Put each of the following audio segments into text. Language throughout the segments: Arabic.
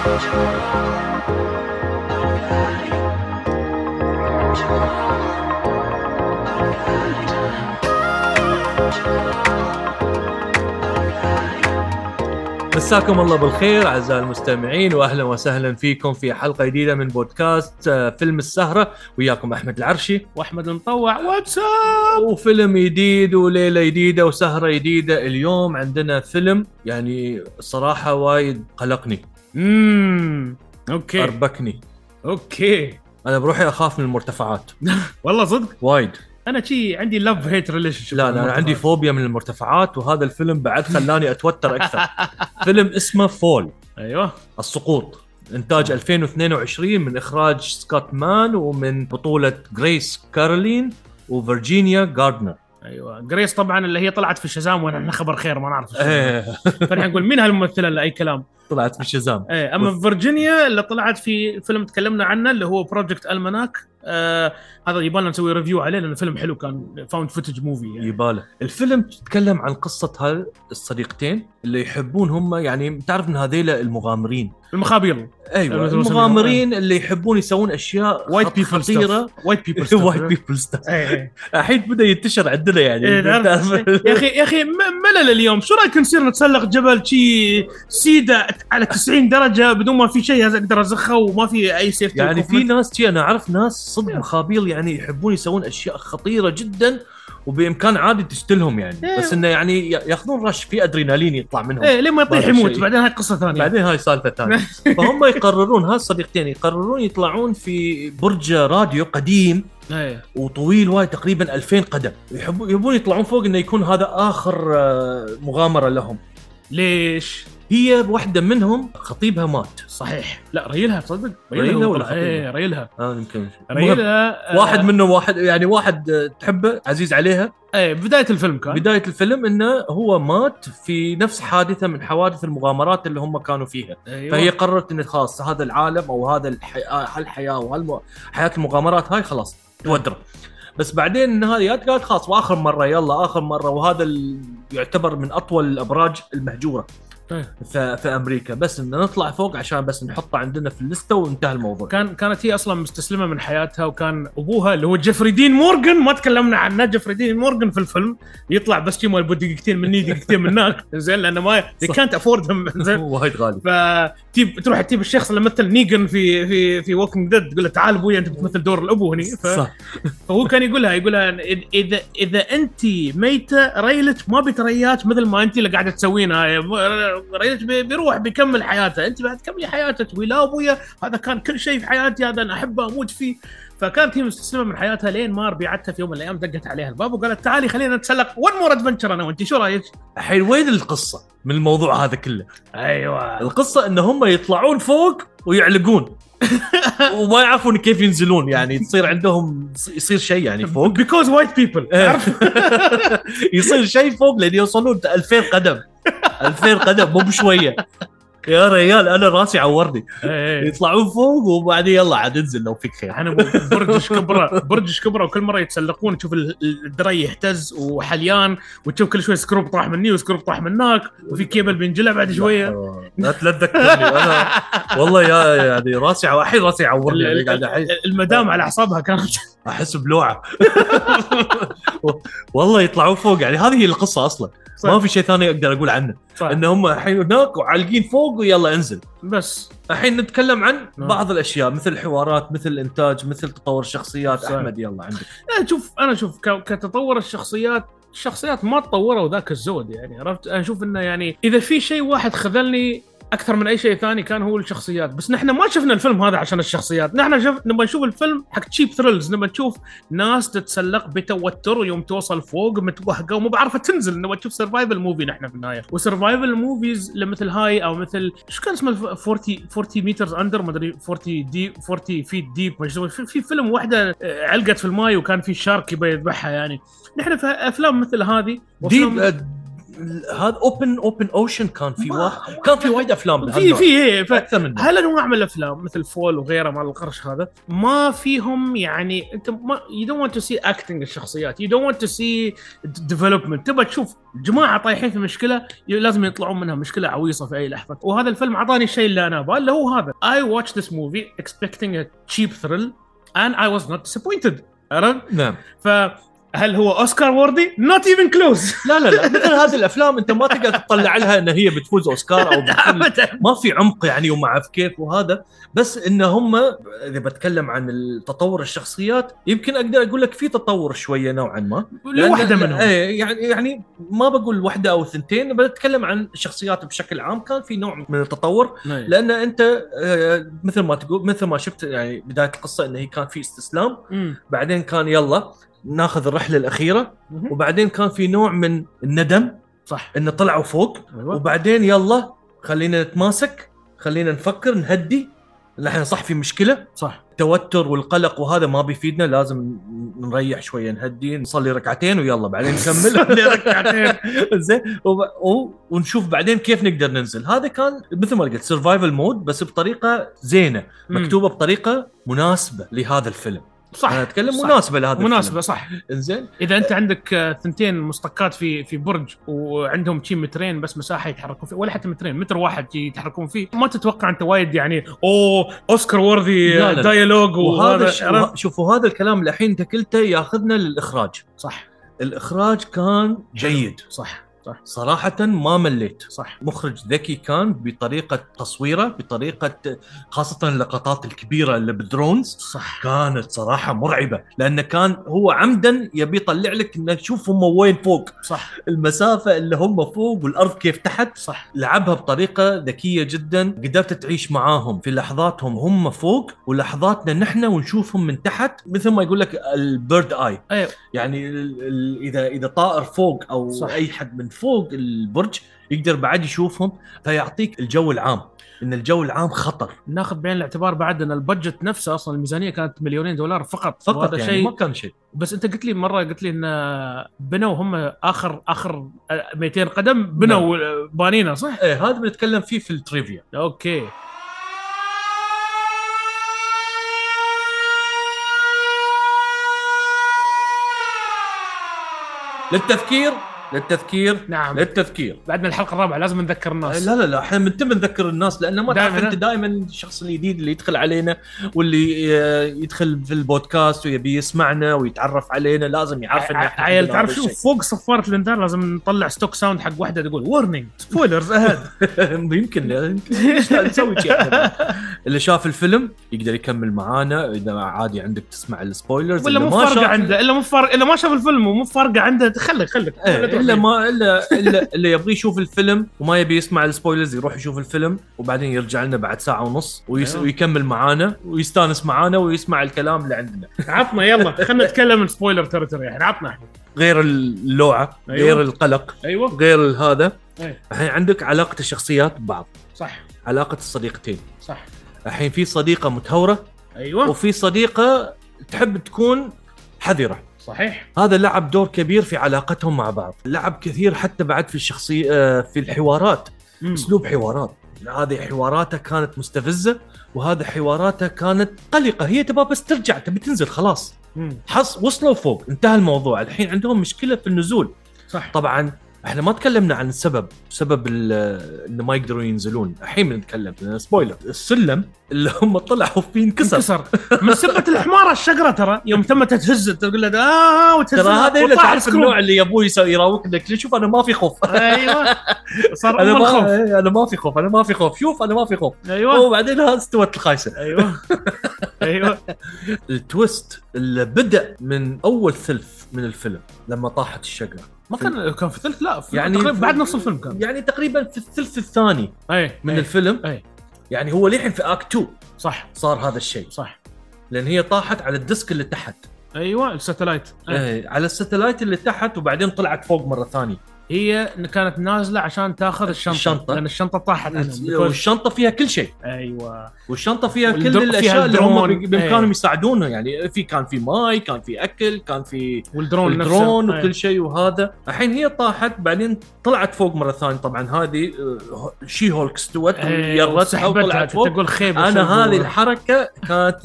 مساكم الله بالخير أعزائي المستمعين واهلا وسهلا فيكم في حلقة جديدة من بودكاست آه، فيلم السهرة. وياكم أحمد العرشي. وأحمد المطوع. واتساب وفيلم جديد وليلة جديدة وسهرة جديدة. اليوم عندنا فيلم يعني صراحة وايد قلقني. امم okay. أربكني. okay. أنا بروحي أخاف من المرتفعات. والله صدق؟ وايد. أنا شي عندي love hate relation لا لا أنا عندي فوبيا من المرتفعات وهذا الفيلم بعد خلاني أتوتر أكثر. فيلم اسمه Fall أيوه. السقوط. إنتاج 2022 من إخراج سكوت مان ومن بطولة جريس كارولين وفرجينيا جاردنر أيوه. جريس طبعا اللي هي طلعت في Shazam ونحن خبر خير ما نعرف. إيه. فنحن نقول مين هالممثلة اللي أي كلام؟ طلعت في Shazam إيه أما فيرجينيا اللي طلعت في فيلم تكلمنا عنه اللي هو Project Almanac آه هذا يبالنا نسوي ريفيو عليه لأنه فيلم حلو كان found footage movie يعني. يباله الفيلم تتكلم عن قصة هال الصديقتين اللي يحبون هم يعني تعرف إن هذيلا المغامرين. المخابيل أيوه. المغامرين اللي يحبون يسوون أشياء white people خطيرة. white people white people stuff الحين بدأ ينتشر عندنا يعني. إيه، يا أخي يا أخي ملل اليوم. شو رأيك نصير نتسلق جبل شي سيدة على 90 درجة بدون ما في شيء أقدر أزخه وما في أي سيفتي يعني في ناس شي أنا أعرف ناس صدق مخابيل يعني يحبون يسوون أشياء خطيرة جدا. وبامكان عادي تشتلهم يعني. إيه. بس إنه يعني ياخذون رش في أدرينالين يطلع منهم. إيه لين ما يطيح يموت. بعدين هاي قصة ثانية. بعدين هاي سالفة ثانية. فهم يقررون هالصديقتين يقررون يطلعون في برج راديو قديم إيه. وطويل وايد تقريبا 2000 قدم. يحبون يبون يطلعون فوق إنه يكون هذا آخر آه، مغامرة لهم. ليش؟ هي واحدة منهم خطيبها مات صحيح لا ريلها تصدق ريلها ولا؟ إيه ريلها آه يمكن ريلها آه، واحد منهم واحد يعني واحد تحبه عزيز عليها إيه بداية الفيلم كان بداية الفيلم إنه هو مات في نفس حادثة من حوادث المغامرات اللي هم كانوا فيها أيوة. فهي قررت ان خلاص هذا العالم أو هذا الحياة هالحياة وحياه المغامرات هاي خلاص تودره بس بعدين النهايات قالت خلاص وآخر مرة يلا آخر مرة وهذا. يعتبر من أطول الأبراج المهجورة. في, في أمريكا. بس إن نطلع فوق عشان بس نحطه عندنا في اللستة وانتهى الموضوع. كان كانت هي أصلا مستسلمة من حياتها وكان أبوها اللي هو جيفري دين مورجان ما تكلمنا عنه جيفري دين مورجان في الفيلم يطلع بس شي مال دقيقتين من هني دقيقتين من هناك. زين لأنه ما. كانت afford زين. وايد غالي. فتجيب تروح تجيب الشخص اللي مثل Negan في في في Walking Dead تقول له تعال أبوي أنت بتمثل دور الأبو هني. ف... صح. فهو كان يقولها يقولها اذا إذا انت ميتة ريلك ما بترياك مثل ما انت اللي قاعدة تسوينها بي- بيروح بيكمل حياته. انت بعد تكملي حياتك. تقولي لا ابويا هذا كان كل شيء في حياتي. هذا أنا أحبه أموت فيه. فكانت هي مستسلمة من حياتها لين ما ربيعتها في يوم من الأيام دقت عليها الباب وقالت تعالي خلينا نتسلق one more adventure أنا وأنت. شو رأيك؟ الحين وين القصة من الموضوع هذا كله؟ أيوه. القصة إن هم يطلعون فوق ويعلقون. وما يعرفون كيف ينزلون. يعني تصير عندهم يصير شيء يعني فوق. because white people يصير شيء فوق لين يوصلون 2000 قدم. 2000 قدم مو بشوية. يا ريال أنا راسي عورني. إيه. يطلعون فوق وبعدين يلا عاد انزل لو فيك خير. إحنا برج كبرة برج كبرة وكل مرة يتسلقون تشوف ال- الدري يهتز وحليان وتشوف كل شوي سكروب طاح مني وسكروب طاح من هناك وفي كيبل بينجلع بعد شوية. لا لا تذكرني أنا والله يا يعني راسي الحين راسي عورني يعني قاعد أحس- المدام على أعصابها كانت أحس بلوعة والله يطلعون فوق يعني هذه هي القصة أصلا صح. ما في شيء ثاني أقدر أقول عنه صح. إن هم الحين هناك وعالقين فوق ويلا انزل بس الحين نتكلم عن نعم. بعض الأشياء مثل الحوارات مثل الانتاج مثل تطور الشخصيات صح. أحمد يلا عندك أنا أشوف أنا أشوف ك- كتطور الشخصيات الشخصيات ما تطوروا ذاك الزود يعني عرفت؟ أشوف إنه يعني إذا في شيء واحد خذلني أكثر من أي شيء ثاني كان هو الشخصيات. بس نحن ما شفنا الفيلم هذا عشان الشخصيات. نحن شف... نبغى نشوف الفيلم حق cheap thrills نبغى نشوف ناس تتسلق بتوتر ويوم توصل فوق متوهقه ومو بعارفة تنزل. نبغى نشوف survival movie نحن في النهاية. و survival movies مثل هاي أو مثل شو كان اسمه؟ الف- 40 40 meters under ما أدري 40 دي 40 feet deep في في فيلم واحدة آه، علقت في الماي وكان في shark يبي يذبحها يعني. نحن في أفلام مثل هذه deep هذا open open ocean كان في واحد كان في وايد أفلام في. في إيه، ف- أكثر من هل انواع من الافلام مثل Fall وغيره مال القرش هذا ما فيهم يعني أنت ما you don't want to see acting الشخصيات. you don't want to see development تبغى تشوف جماعة طايحين في مشكلة لازم يطلعون منها مشكلة عويصة في أي لحظة. وهذا الفيلم أعطاني الشيء اللي أنا أبغاه اللي هو هذا. I watch this movie expecting a cheap thrill and I was not disappointed. عرفت؟ نعم. فهل هو أوسكار worthy؟ not even close لا لا لا. مثل هذه الأفلام أنت ما تقدر تطلع لها إن هي بتفوز أوسكار أو ما في عمق يعني وما أعرف كيف وهذا. بس إن هم إذا بتكلم عن التطور الشخصيات يمكن أقدر أقول لك في تطور شوية نوعا ما. لوحده منهم. إيه يعني يعني ما بقول واحدة أو ثنتين بتكلم عن الشخصيات بشكل عام. كان في نوع من التطور. إيه. لأن أنت آه، مثل ما تقول مثل ما شفت يعني بداية القصة انه هي كان في استسلام. بعدين كان يلا ناخذ الرحلة الأخيرة. وبعدين كان في نوع من الندم. صح. انه طلعوا فوق. أيوه. وبعدين يلا خلينا نتماسك. خلينا نفكر نهدي. نحن صح في مشكلة. صح. التوتر والقلق وهذا ما بيفيدنا. لازم نريح شوية نهدي نصلي ركعتين ويلا بعدين نكمل. ركعتين. زين. ونشوف بعدين كيف نقدر ننزل. هذا كان مثل ما قلت survival mode بس بطريقة زينة. مكتوبة بطريقة مناسبة لهذا الفيلم. صح أنا أتكلم صح. مناسبة لهذا مناسبة صح. الفيلم زين إذا أنت عندك آه، ثنتين مصطكات في في برج وعندهم شي مترين بس مساحة يتحركون فيه ولا حتى مترين متر واحد يتحركون فيه ما تتوقع أنت وايد يعني أوه أوسكار worthy لا. dialogue وهذا؟ شوفوا هذا الكلام الحين أنت قلته ياخذنا للإخراج. صح. الإخراج كان جيد. صح. صح. صراحة ما مليت. صح. مخرج ذكي كان بطريقة تصويره بطريقة خاصة اللقطات الكبيرة اللي بال drones صح. كانت صراحة مرعبة. لأنه كان هو عمدا يبي يطلع لك انك تشوف هم وين فوق. صح. المسافة اللي هم فوق والأرض كيف تحت. صح. لعبها بطريقة ذكية جدا. قدرت تعيش معاهم. في لحظاتهم هم فوق ولحظاتنا نحن ونشوفهم من تحت. مثل ما يقول لك ال bird eye. أيوه. يعني اذا إذا طائر فوق أو صح. صح. أي حد من فوق البرج يقدر بعد يشوفهم فيعطيك الجو العام إن الجو العام خطر. ناخذ بعين الاعتبار بعد إن ال budget نفسه أصلا الميزانية كانت مليونين دولار فقط. فقط يعني شيء ما كان شيء. بس أنت قلت لي مرة قلت لي إن بنوا هم آخر آخر 200 قدم بنوا بانينا صح؟ إيه هذا بنتكلم فيه في ال trivia. okay. للتذكير للتذكير؟ نعم. للتذكير. بعدنا الحلقة الرابعة لازم نذكر الناس. لا لا لا إحنا بنتم نذكر الناس لأن ما تعرف. أنت دائما الشخص الجديد اللي يدخل علينا واللي آه، يدخل في البودكاست ويبي يسمعنا ويتعرف علينا لازم يعرف ان إحنا عيل تعرف شو. فوق صفارة الإنذار لازم نطلع stock sound حق واحدة تقول warning spoilers اهد يمكن نسوي شيء؟ اللي شاف الفيلم يقدر يكمل معانا إذا عادي عندك تسمع ال spoilers ولا مو فارقة عنده إلا مو فارقة إلا ما شاف الفيلم ومو فارقة عنده خليك خليك إيه، إلا فيه. ما إلا إلا اللي يبغى يشوف الفيلم وما يبي يسمع ال spoilers يروح يشوف الفيلم وبعدين يرجع لنا بعد ساعة ونص ويس أيوه. ويكمل معانا ويستانس معانا ويسمع الكلام اللي عندنا. عطنا يلا خلينا نتكلم spoiler territory الحين. عطنا إحنا. غير اللوعة أيوه. غير القلق أيوه. غير هذا. إيه. الحين عندك علاقة الشخصيات ببعض. صح. علاقة الصديقتين. صح. الحين في صديقة متهورة أيوه. وفي صديقة تحب تكون حذرة. صحيح. هذا لعب دور كبير في علاقتهم مع بعض. لعب كثير حتى بعد في الشخصية آه، في الحوارات. مم. أسلوب حوارات. هذه حواراته كانت مستفزة وهذا حواراته كانت قلقة. هي تبغى بس ترجع تبي تنزل خلاص. مم. حص وصلوا فوق. انتهى الموضوع. الحين عندهم مشكلة في النزول. صح. طبعا إحنا ما تكلمنا عن السبب سبب ال- إنه ما يقدروا ينزلون. الحين بنتكلم. سبويلر السلم اللي هم طلعوا فيه انكسر. انكسر. من سبه الحمارة الشقرة ترى. يوم تم تهز تقول له آه وتهز ترى هذا اللي تعرف. النوع اللي يبوي يسوي يراوغ لك شوف أنا ما في خوف. أيوه. صار أنا ما الخوف إيه، أنا ما في خوف أنا ما في خوف. شوف أنا ما في خوف. أيوه. وبعدين هذا استوت الخايسة. أيوه. أيوه. ال twist اللي بدأ من أول ثلث من الفيلم لما طاحت الشجره ما كان كان في ثلث؟ لا في يعني في- بعد نص الفيلم كان. يعني تقريبا في الثلث الثاني أي من أي. الفيلم أي. يعني هو للحين في act 2 صح. صار هذا الشيء. صح. لأن هي طاحت على ال disc اللي تحت. أيوه ال satellite. أي. إيه على ال satellite اللي تحت وبعدين طلعت فوق مرة ثانية. هي كانت نازلة عشان تاخذ الشنطة. الشنطة. لأن الشنطة طاحت عنهم والشنطة فيها كل شيء. أيوه. والشنطة فيها كل الاشياء فيها اللي هم. بامكانهم إيه. يساعدونه يعني في كان في ماي كان في أكل كان في والدرون نفسه الدرون أي. وكل شيء وهذا. الحين هي طاحت بعدين طلعت فوق مرة ثانية. طبعا هذه شي هولك استوت ويرتها وطلعت فوق. تقول خيبة أنا هذه. الحركة كانت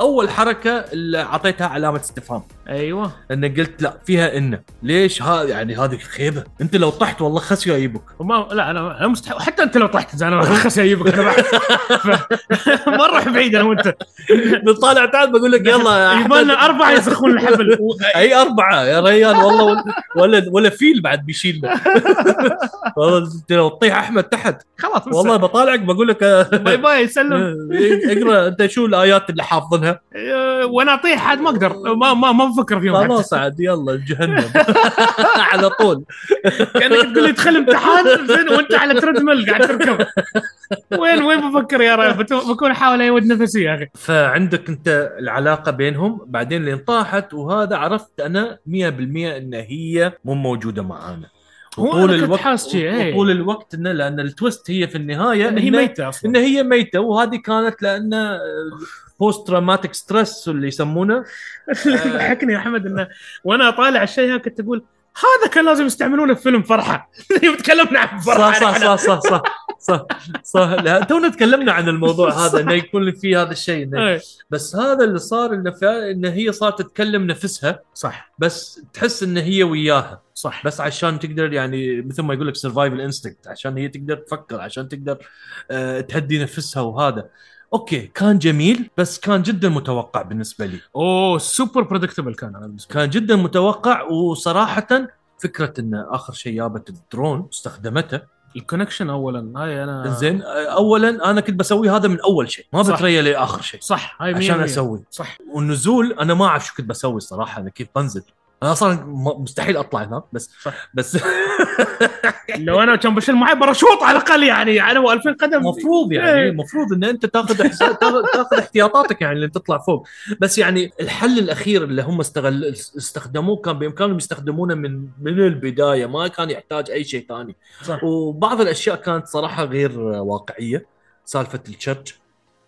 أول حركة اللي أعطيتها علامة استفهام. أيوه. ان قلت لا فيها إنه. ليش هذا يعني هذه خيبة؟ أنت لو طحت والله خس يجيبك وما لا أنا مستحيل. حتى أنت لو طحت زين أنا خس اجيبك أنا ما نروح بعيد أنا وأنت. نطالع تعال بقول لك يلا. يبالنا أربعة يسخون الحبل. أي أربعة يا ريال والله ولا ولا, فيل بعد بيشيلنا والله أنت لو تطيح أحمد تحت. خلاص والله بطالعك بقول لك آه، bye bye سلم اقرأ أنت شو الآيات اللي حافظنها؟ أه، وأنا أطيح حد ما أقدر. ما ما ما بفكر فيهم. خلاص عاد يلا جهنم. على طول. كانك تقول لي دخل امتحان؟ زين وانت على treadmill قاعد تركب وين وين بفكر يا ريال بكون احاول أيود نفسي يا أخي. فعندك أنت العلاقة بينهم بعدين لين طاحت وهذا عرفت أنا 100% إن هي مو موجودة معانا. هو أنا كنت حاس شي، إيه. وطول الوقت انه لأن ال twist هي في النهاية إن هي ميتة أصلا. إن هي ميتة وهذه كانت لأن post traumatic stress اللي يسمونه. اللي ضحكني يا أحمد انه وأنا طالع الشيء هذا كنت أقول هذا كان لازم يستعملونه في فيلم فرحة. يوم تكلمنا عن فرحة. صح صح. صح صح صح صح. صح لا تونا تكلمنا عن الموضوع هذا إنه يكون في هذا الشيء إنه إيه. بس هذا اللي صار إنه إنه هي صارت تتكلم نفسها صح. بس تحس إن هي وياها. صح. بس عشان تقدر يعني مثل ما يقول لك survival instinct عشان هي تقدر تفكر عشان تقدر آه تهدي نفسها وهذا. okay كان جميل بس كان جدا متوقع بالنسبة لي. أوه super predictable كان أنا بالنسبة كان جدا متوقع وصراحه فكرة إن آخر شيء جابت الدرون واستخدمته لي ال connection اولا. هاي أنا زين اولا أنا كنت بسوي هذا من أول شيء ما. بتريا لاخر شيء. صح هاي عشان 100%. أسوي. صح. والنزول أنا ما أعرف شو كنت بسوي الصراحة أنا كيف بنزل. أنا أصلا مستحيل أطلع هناك بس صح. بس لو أنا كان بشيل معي باراشوت على الأقل يعني يعني هو 2000 قدم. المفروض يعني إيه. المفروض إن أنت تاخذ تاخذ احتياطاتك يعني اللي تطلع فوق. بس يعني الحل الأخير اللي هم استغل استخدموه كان بإمكانهم يستخدمونه من من البداية ما كان يحتاج أي شيء ثاني. صح. وبعض الأشياء كانت صراحة غير واقعية سالفة ال charge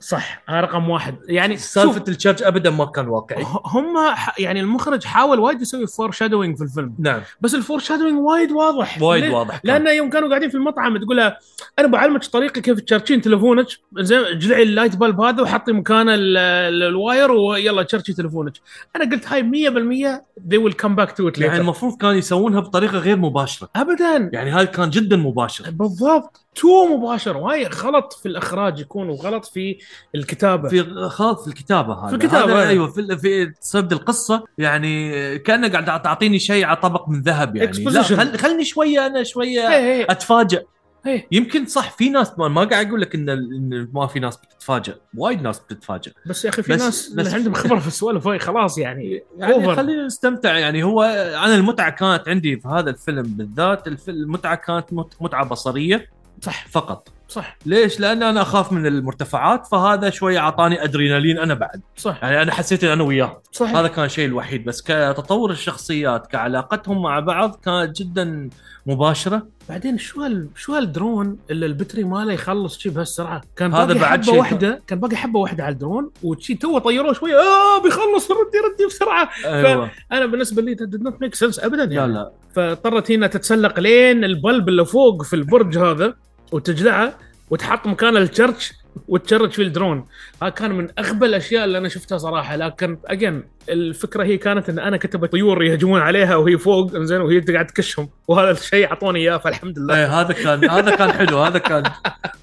صح هاي رقم واحد. يعني سالفة ال charge ابدا ما كان واقعي. هم يعني المخرج حاول وايد يسوي foreshadowing في الفيلم. نعم. بس ال foreshadowing وايد واضح. وايد؟ واضح كان. لأن يوم كانوا قاعدين في المطعم تقول لها أنا بعلمك طريقة كيف تشرشين تليفونك. زين جلعي ال light bulb هذا وحطي مكانه ال- ال- ال wire ويلا تشرشي تليفونك. أنا قلت هاي 100% they will come back to it يعني later. المفروض كان يسوونها بطريقة غير مباشرة. ابدا. يعني هذا كان جدا مباشر. بالضبط. too مباشر وهي غلط في الإخراج يكون وغلط في الكتابة. في خاض في الكتابة هذا. في الكتابة، هذا أي. أيوه في في سرد القصة. يعني كانك قاعد تعطيني شيء على طبق من ذهب يعني. لا Exposition. خل خلني شوية أنا شوية إيه إيه. اتفاجئ إيه. يمكن صح في ناس ما, ما قاعد أقول لك إن ما في ناس بتتفاجئ وايد ناس بتتفاجئ بس يا أخي في بس- ناس بس- عندهم خبرة في السوالف هاي خلاص يعني يعني. خلينا نستمتع يعني هو أنا المتعة كانت عندي في هذا الفيلم بالذات. المتعة كانت مت- متعة بصرية. صح. فقط. صح. ليش؟ لأن أنا أخاف من المرتفعات فهذا شوية أعطاني أدرينالين أنا بعد. صح. يعني أنا حسيت ان أنا وياه. صح. هذا كان الشيء الوحيد. بس كتطور الشخصيات كعلاقتهم مع بعض كانت جدا مباشرة. بعدين شو هال شو هالدرون اللي ال battery ماله يخلص شي بهالسرعة؟ كان هذا باقي بعد حبة شيء. واحدة كان باقي حبة واحدة على الدرون وشي تو طيروه شوية آه بيخلص ردي ردي بسرعة. أيوه. أنا بالنسبة لي did not make sense ابدا لا يعني لا. فاضطرت هنا تتسلق لين ال bulb اللي فوق في البرج هذا. وتجلعه وتحط مكان ال charge وتشرج في الدرون. هذا كان من أغبى الأشياء اللي أنا شفتها صراحة. لكن again الفكرة هي كانت إن أنا كتبت طيور يهجمون عليها وهي فوق زين وهي قاعد تكشهم. وهذا الشيء أعطوني إياه فالحمد لله. إيه هذا كان هذا كان حلو هذا كان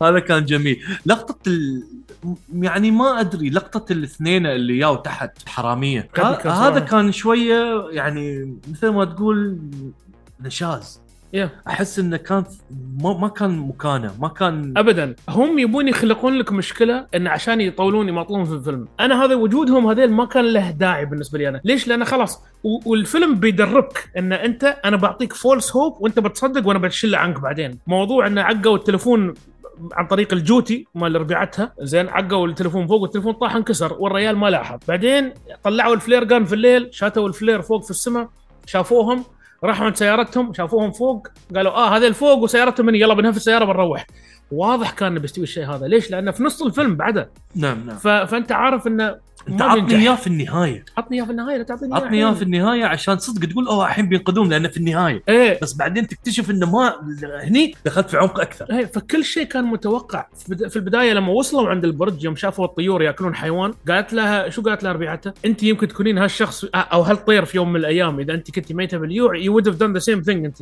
هذا كان جميل. لقطة ال... يعني ما أدري لقطة الاثنين اللي ياو تحت حرامية. هذا. كان شوية يعني مثل ما تقول نشاز. يا. أحس إنه كان ما, ما كان مكانه ما كان ابدا. هم يبون يخلقون لك مشكلة إن عشان يطولون يماطلون في الفيلم. أنا هذا وجودهم هذيل ما كان له داعي بالنسبة لي أنا. ليش؟ لأن خلاص والفيلم بيدربك إن أنت أنا بعطيك فولس هوب وأنت بتصدق وأنا بشيله عنك بعدين. موضوع إن عقوا التليفون عن طريق الجوتي مال ربيعتها زين عقوا التليفون فوق والتليفون طاح انكسر والريال ما لاحظ. بعدين طلعوا ال flare جان في الليل شاتوا ال flare فوق في السماء شافوهم راحوا عند سيارتهم شافوهم فوق قالوا آه هذا الفوق وسيارتهم هنا يلا بنهف السيارة بنروح واضح كان بيستوي الشيء هذا ليش؟ لأنه في نص الفيلم بعده نعم نعم. فأنت عارف إنه أنت عطني. إياه في النهاية عطني إياه في النهاية لا تعطيني عطني إياه. في النهاية عشان صدق تقول أوه الحين بينقذون لأنه في النهاية إيه بس بعدين تكتشف إنه ما هني دخلت في عمق أكثر إيه فكل شيء كان متوقع في بدا- في البداية لما وصلوا عند البرج يوم شافوا الطيور يأكلون حيوان قالت لها شو قالت لها ربيعتها؟ أنت يمكن تكونين هالشخص أو هالطير في يوم من الأيام إذا أنت كنت ميتة باليوع you would done the same thing أنت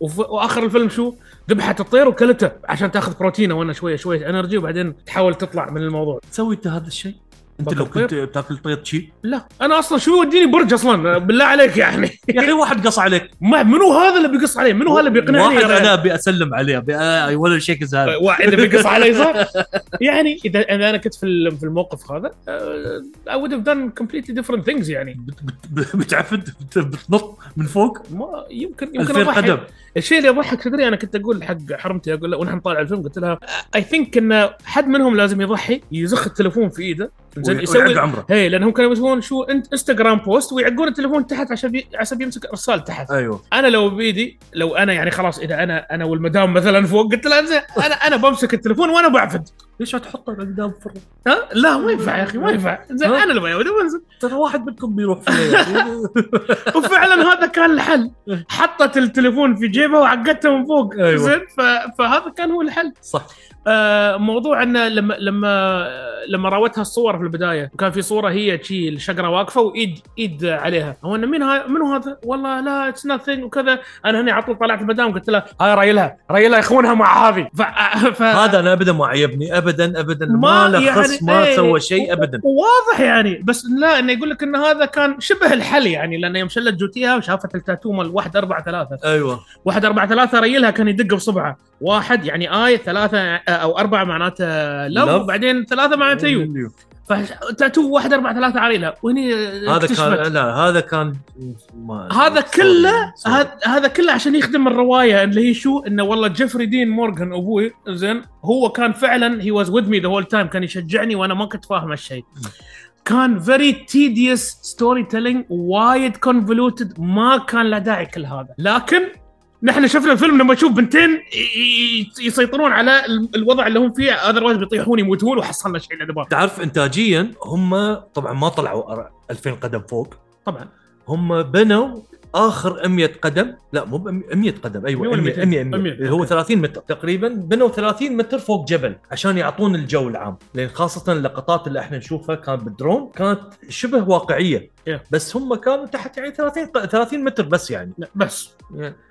وف- وآخر الفيلم شو؟ ذبحت الطير وكلته عشان تأخذ بروتينه وأنا شوية شوية energy وبعدين تحاول تطلع من الموضوع. تسوي أنت هذا الشيء أنت لو؟ كنت بتاكل طير شي لا أنا أصلا شو يوديني برج أصلا بالله عليك يعني يا أخي واحد قص عليك ما منو هذا اللي بيقص عليه؟ منو هذا اللي بيقنعني واحد رجال؟ أنا أبي أسلم عليه أبي ولا شيء هذا واحد بيقص علي صح؟ يعني اذا أنا كنت في في الموقف هذا اي would have done completely different things يعني بت- بت- بتعفد بت- بتنط من فوق ما يمكن يمكن 2000 اضحك قدم الشيء اللي يضحك تدري أنا كنت أقول حق حرمتي أقول لها ونحن نطالع الفيلم قلت لها I think إن حد منهم لازم يضحي يزخ التليفون في إيده زين يسوي عمره. هي لانهم كانوا يسوون شو انت Instagram post ويعقون التليفون تحت عشان بي... عشان يمسك ارسال تحت. أيوه. أنا لو بايدي لو أنا يعني خلاص إذا أنا أنا والمدام مثلا فوق قلت لها زين أنا أنا بمسك التليفون وأنا بعفد. ليش تحطه قدام فرن ها؟ لا ما ينفع يا أخي ما ينفع. زين؟ أنا اللي بيودي بنزل ترى واحد منكم بيروح وفعلا هذا كان الحل. حطت التليفون في جيبها وعقدته من فوق. أيوة. زين. فهذا كان هو الحل. صح. موضوع انه لما لما لما راوتها الصور في البداية وكان في صورة هي شي الشقره واقفة وايد إيد عليها. هو إنه مين ها منو هذا؟ والله لا اتس nothing وكذا. أنا هنا على طول طلعت المدام قلت لها هاي رايلها رايلها يخونها مع هذه. ف... ف... هذا أنا ابدا ما عيبني. ابدا ابدا ما ما لخص يعني ما إيه. سوى شيء ابدا. واضح يعني. بس لا إنه يقول لك إن هذا كان شبه الحل يعني لأنه يوم شلت جوتيها وشافت التاتو مال 1 4 3 أيوه. 1 4 3 ريلها كان يدق بصبعه. واحد يعني آي ثلاثة آه، أو أربعة معناته لف. وبعدين ثلاثة معناته يو فتأتو 1 4 3 عليلها وهني هذا كان لا هذا كان ما هذا كله. هذا هذا كله عشان يخدم الرواية اللي هي شو؟ إنه والله جيفري دين مورغان أبوي زين هو كان فعلا he was with me the whole time كان يشجعني وأنا ما كنت فاهم هالشيء. كان very tedious storytelling وايد convoluted ما كان له داعي كل هذا. لكن نحن شفنا الفيلم لما نشوف بنتين يسيطرون على ال- الوضع اللي هم فيه otherwise بيطيحون يموتون وحصلنا شيء نبغاه تعرف انتاجيا هم طبعا ما طلعوا أر- 2000 قدم فوق. طبعا. هم بنوا آخر 100 قدم. لا مو ب 100 قدم. أيوه 100 ولا 100 100 100 100 اللي هو 30 متر تقريبا بنوا 30 متر فوق جبل عشان يعطون الجو العام. لأن خاصة اللقطات اللي إحنا نشوفها كانت بالدرون كانت شبه واقعية. Yeah. بس هم كانوا تحت يعني 30 ق- 30 متر بس يعني. بس.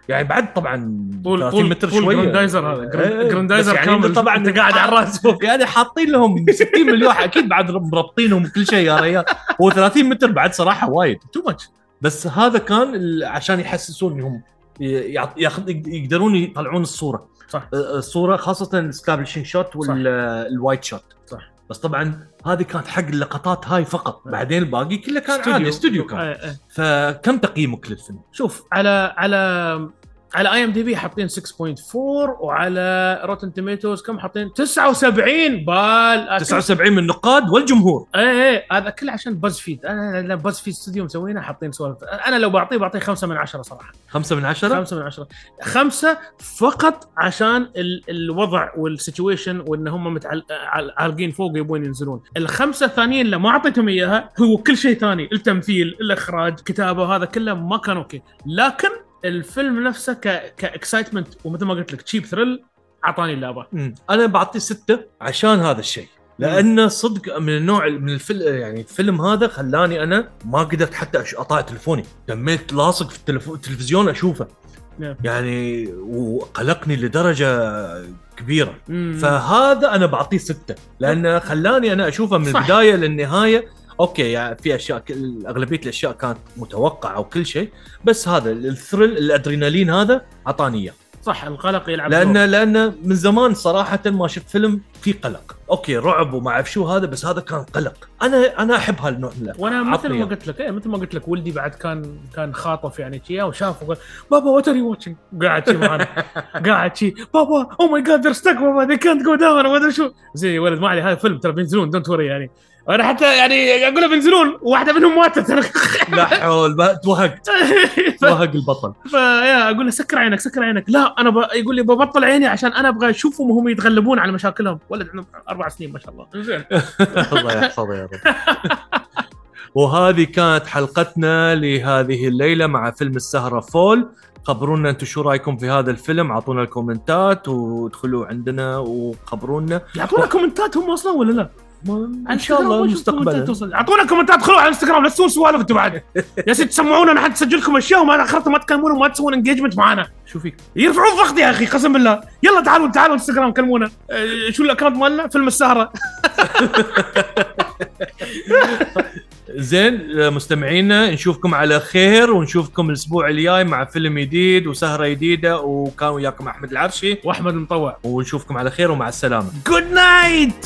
يعني بعد طبعا طول 30 طول متر طول شوية. جراندايزر هذا. جراند- إيه، جراندايزر يعني كامل. طبعا أنت قاعد على الراس يعني حاطين لهم 60 مليون. أكيد بعد مربطينهم كل شيء يا ريال. هو 30 متر بعد صراحة وايد. too much بس هذا كان عشان يحسسون إنهم ياخذ يقدرون يطلعون الصورة صح. الصورة خاصة ال establishing shot وال wide shot صح. بس طبعا هذه كانت حق اللقطات هاي فقط بعدين الباقي كله كان استوديو. عادي استوديو كان آه، آه. فكم تقييمك للفيلم؟ شوف على على على IMDb حاطين 6.4 وعلى Rotten Tomatoes كم حاطين؟ 79 بال 79 من النقاد والجمهور. إيه إيه هذا كله عشان BuzzFeed أنا BuzzFeed استوديو مسوينه حاطين سوالف. أنا لو بعطيه بعطيه خمسة من عشرة صراحة. خمسة من عشرة؟ خمسة من عشرة. خمسة فقط عشان ال الوضع وال situation وإن هم متعل... عال- عالقين فوق يبون ينزلون. الخمسة الثانيين اللي ما أعطيتهم إياها هو كل شيء ثاني. التمثيل الإخراج كتابة هذا كله ما كان okay. لكن الفيلم نفسه ك ك excitement ومثل ما قلت لك cheap thrill أعطاني اللعبة. أنا بعطيه ستة عشان هذا الشيء لأنه صدق من النوع من الفيلم يعني الفيلم هذا خلاني أنا ما قدرت حتى اطالع تلفوني تميت لاصق في التلفزيون أشوفه نعم. يعني وقلقني لدرجة كبيرة مم. فهذا أنا بعطيه ستة لأنه خلاني أنا أشوفه من صح. البداية للنهاية okay يعني في أشياء أغلبية الأشياء كانت متوقعة وكل شيء بس هذا ال thrill الأدرينالين هذا أعطاني إياه. صح القلق يلعب لأن دور. لأن من زمان صراحة ما شفت فيلم فيه قلق. okay رعب وما أعرف شو هذا بس هذا كان قلق. أنا أنا أحب هالنوع من. وأنا مثل ما. قلت لك إيه مثل ما قلت لك ولدي بعد كان كان خاطف يعني شي وشاف وقال بابا what are you watching قاعد شي معنا قاعد شي بابا oh my God they're stuck بابا ذي كانت جو داون وما أدري شو. زي ولد ما علي هذا فيلم ترى بينزلون don't worry يعني. أنا حتى يعني أقول له بينزلون واحدة منهم ماتت. أنا لا حول توهقت. توهق البطل. فيا أقول له سكر عينك سكر عينك. لا أنا ب... يقول لي ببطل عيني عشان أنا أبغى أشوفهم وهم يتغلبون على مشاكلهم. ولد عنده أربع سنين ما شاء الله. زين. الله يحفظه يا رب. وهذه كانت حلقتنا لهذه الليلة مع فيلم السهرة Fall. خبرونا أنتم شو رأيكم في هذا الفيلم؟ أعطونا الكومنتات وادخلوا عندنا وخبرونا. يعطونا كومنتات هم أصلا ولا لا؟ إن شاء الله مستقبلا أعطونا كومنتات ادخلوا على الانستغرام لا تسوون سوالف أنتم بعد. يا سيدي تسمعونا نحن نسجل لكم أشياء وما أخرتوا ما تكلمونا وما تسوون engagement معانا. شو فيك يرفعون ضغط يا أخي قسم بالله. يلا تعالوا تعالوا انستغرام كلمونا. أه، شو ال account مالنا؟ فيلم السهرة. زين مستمعينا نشوفكم على خير ونشوفكم الأسبوع الجاي مع فيلم جديد وسهرة جديدة وكان وياكم أحمد العرشي. وأحمد المطوع. ونشوفكم على خير ومع السلامة. جود نايت